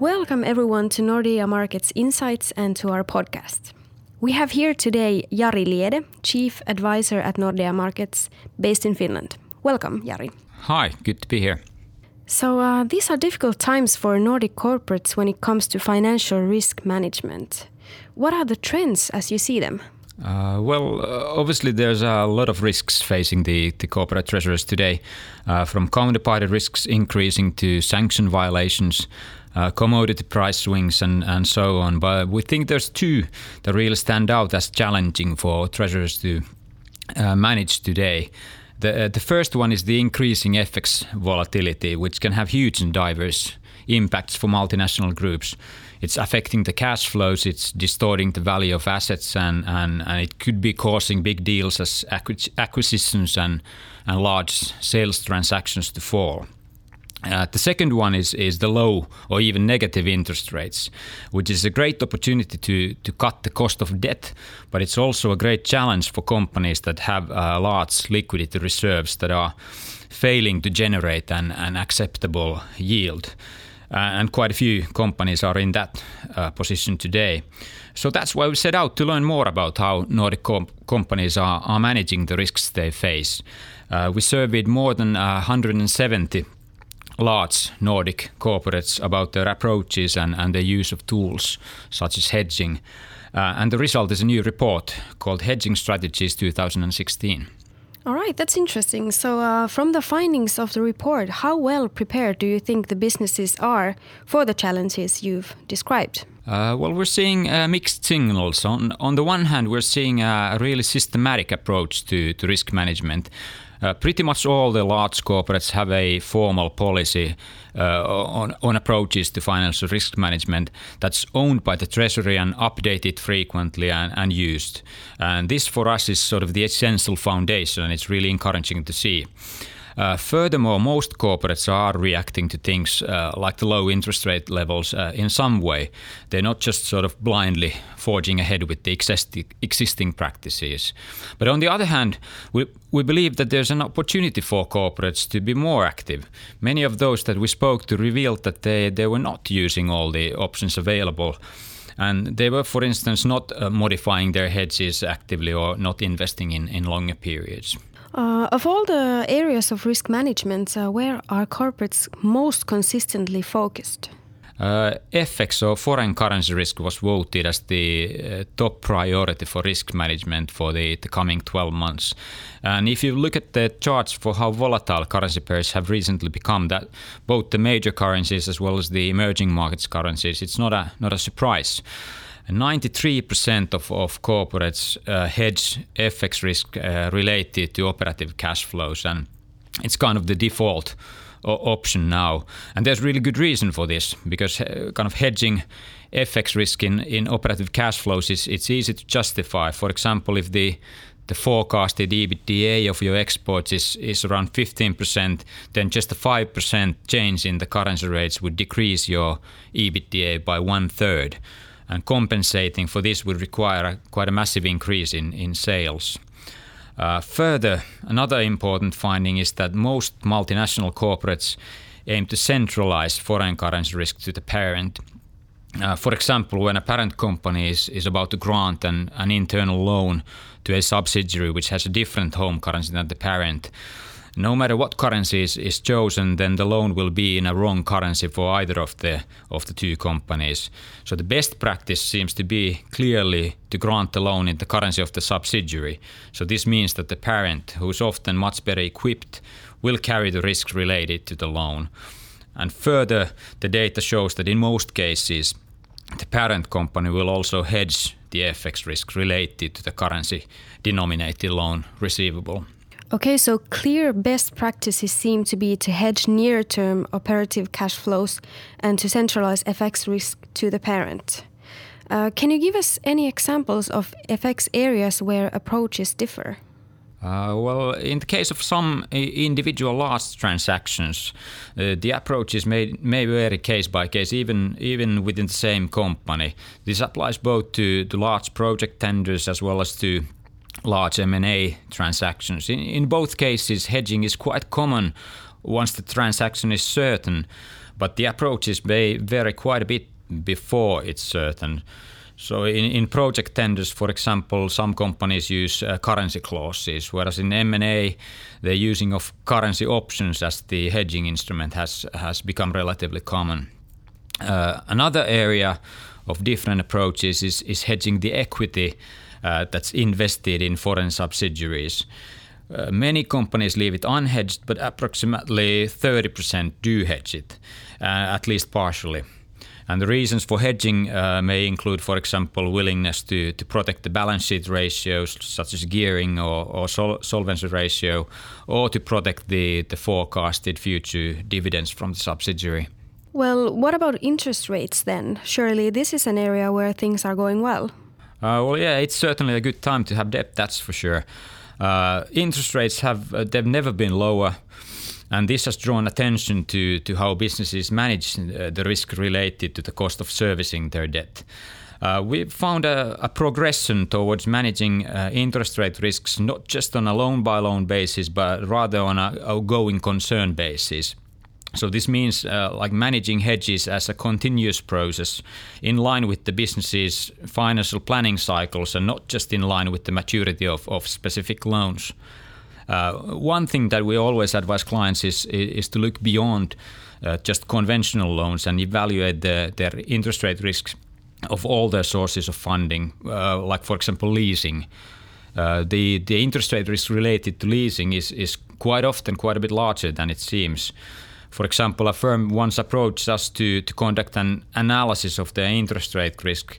Welcome everyone to Nordea Markets Insights and to our podcast. We have here today Jari Liede, Chief Advisor at Nordea Markets, based in Finland. Welcome, Jari. Hi, good to be here. So, uh, these are difficult times for Nordic corporates when it comes to financial risk management. What are the trends as you see them? Uh, well, uh, obviously, there's a lot of risks facing the, the corporate treasurers today, uh, from counterparty risks increasing to sanction violations, uh, commodity price swings, and, and so on. But we think there's two that really stand out as challenging for treasurers to uh, manage today. The, uh, the first one is the increasing FX volatility, which can have huge and diverse impacts for multinational groups. It's affecting the cash flows, it's distorting the value of assets, and, and, and it could be causing big deals as acquisitions and, and large sales transactions to fall. Uh, the second one is is the low or even negative interest rates, which is a great opportunity to to cut the cost of debt, but it's also a great challenge for companies that have uh, large liquidity reserves that are failing to generate an, an acceptable yield. Uh, and quite a few companies are in that uh, position today. So that's why we set out to learn more about how Nordic com- companies are, are managing the risks they face. Uh, we surveyed more than 170 large Nordic corporates about their approaches and, and their use of tools such as hedging. Uh, and the result is a new report called Hedging Strategies 2016. All right, that's interesting. So, uh, from the findings of the report, how well prepared do you think the businesses are for the challenges you've described? Uh, well, we're seeing uh, mixed signals. On, on the one hand, we're seeing a really systematic approach to, to risk management. Uh, pretty much all the large corporates have a formal policy uh, on, on, approaches to financial risk management that's owned by the Treasury and updated frequently and, and used. And this, for us, is sort of the essential foundation, it's really encouraging to see. Uh, furthermore, most corporates are reacting to things uh, like the low interest rate levels uh, in some way. They're not just sort of blindly forging ahead with the existing practices. But on the other hand, we, we believe that there's an opportunity for corporates to be more active. Many of those that we spoke to revealed that they, they were not using all the options available. And they were, for instance, not uh, modifying their hedges actively or not investing in, in longer periods. Uh, of all the areas of risk management, uh, where are corporates most consistently focused? Uh, FX or foreign currency risk was voted as the uh, top priority for risk management for the, the, coming 12 months. And if you look at the charts for how volatile currency pairs have recently become, that both the major currencies as well as the emerging markets currencies, it's not a not a surprise. 93% of, of corporates uh, hedge FX risk uh, related to operative cash flows, and it's kind of the default option now. And there's really good reason for this because uh, kind of hedging FX risk in, in operative cash flows is it's easy to justify. For example, if the the forecasted EBITDA of your exports is, is around 15%, then just a 5% change in the currency rates would decrease your EBITDA by one third and compensating for this would require a, quite a massive increase in, in sales. Uh, further, another important finding is that most multinational corporates aim to centralize foreign currency risk to the parent. Uh, for example, when a parent company is, is about to grant an, an internal loan to a subsidiary which has a different home currency than the parent, no matter what currency is, is chosen, then the loan will be in a wrong currency for either of the of the two companies. So the best practice seems to be clearly to grant the loan in the currency of the subsidiary. So this means that the parent, who is often much better equipped, will carry the risk related to the loan. And further, the data shows that in most cases, the parent company will also hedge the FX risk related to the currency denominated loan receivable. Okay, so clear best practices seem to be to hedge near term operative cash flows and to centralize FX risk to the parent. Uh, can you give us any examples of FX areas where approaches differ? Uh, well, in the case of some individual large transactions, uh, the approaches may, may vary case by case, even even within the same company. This applies both to, to large project tenders as well as to large M&A transactions. In, in both cases, hedging is quite common once the transaction is certain, but the approaches may vary quite a bit before it's certain. So in, in project tenders, for example, some companies use uh, currency clauses, whereas in M&A, the using of currency options as the hedging instrument has has become relatively common. Uh, another area of different approaches is, is hedging the equity that's invested in foreign subsidiaries. Uh, many companies leave it unhedged, but approximately 30% do hedge it, uh, at least partially. And the reasons for hedging uh, may include, for example, willingness to, to protect the balance sheet ratios, such as gearing or, or sol- solvency ratio, or to protect the, the forecasted future dividends from the subsidiary. Well, what about interest rates then? Surely this is an area where things are going well. Uh, well, yeah, it's certainly a good time to have debt, that's for sure. Uh, interest rates have uh, they've never been lower, and this has drawn attention to to how businesses manage the risk related to the cost of servicing their debt. Uh, we found a, a, progression towards managing uh, interest rate risks not just on a loan by loan basis, but rather on a, a going concern basis. So this means uh, like managing hedges as a continuous process in line with the business's financial planning cycles and not just in line with the maturity of, of specific loans. Uh, one thing that we always advise clients is, is to look beyond uh, just conventional loans and evaluate the, their interest rate risks of all their sources of funding, uh, like for example leasing. Uh, the the interest rate risk related to leasing is is quite often quite a bit larger than it seems. For example, a firm once approached us to, to conduct an analysis of the interest rate risk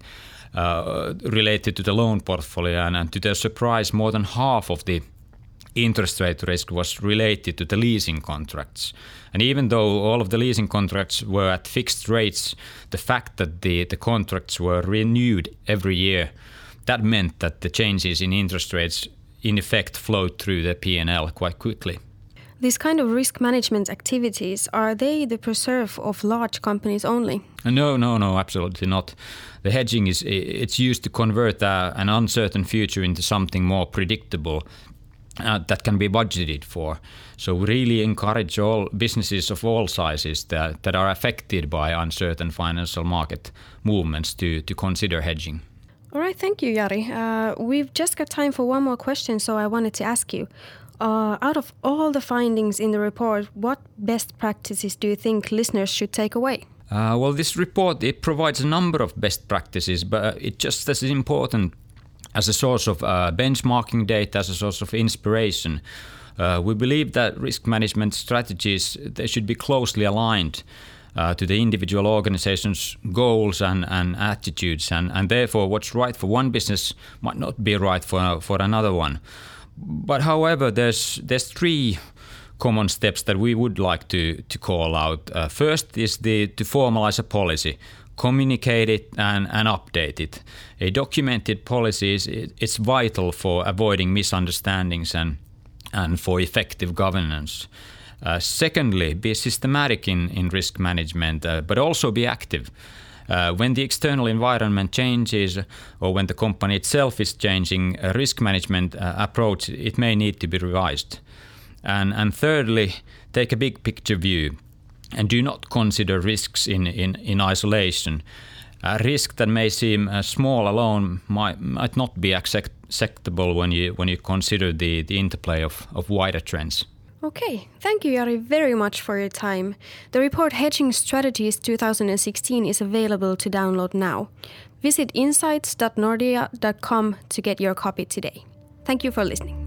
uh, related to the loan portfolio, and, and to their surprise, more than half of the interest rate risk was related to the leasing contracts. And even though all of the leasing contracts were at fixed rates, the fact that the, the contracts were renewed every year, that meant that the changes in interest rates in effect flowed through the P&L quite quickly. These kind of risk management activities are they the preserve of large companies only? No, no, no, absolutely not. The hedging is it's used to convert uh, an uncertain future into something more predictable uh, that can be budgeted for. So we really encourage all businesses of all sizes that, that are affected by uncertain financial market movements to, to consider hedging. All right, thank you, Jari. Uh, we've just got time for one more question, so I wanted to ask you uh, out of all the findings in the report, what best practices do you think listeners should take away? Uh, well, this report it provides a number of best practices, but it just as important as a source of uh, benchmarking data, as a source of inspiration. Uh, we believe that risk management strategies they should be closely aligned uh, to the individual organization's goals and, and attitudes, and, and therefore what's right for one business might not be right for for another one. But however, there's there's three common steps that we would like to to call out. Uh, first is the to formalize a policy, communicate it and, and update it. A documented policy is it's vital for avoiding misunderstandings and and for effective governance. Uh, secondly, be systematic in, in risk management, uh, but also be active. Uh, when the external environment changes or when the company itself is changing a risk management uh, approach, it may need to be revised. And, and thirdly, take a big picture view and do not consider risks in, in, in isolation. A risk that may seem uh, small alone might, might not be acceptable when you, when you consider the, the interplay of, of wider trends. Okay, thank you, Jari, very much for your time. The report Hedging Strategies 2016 is available to download now. Visit insights.nordea.com to get your copy today. Thank you for listening.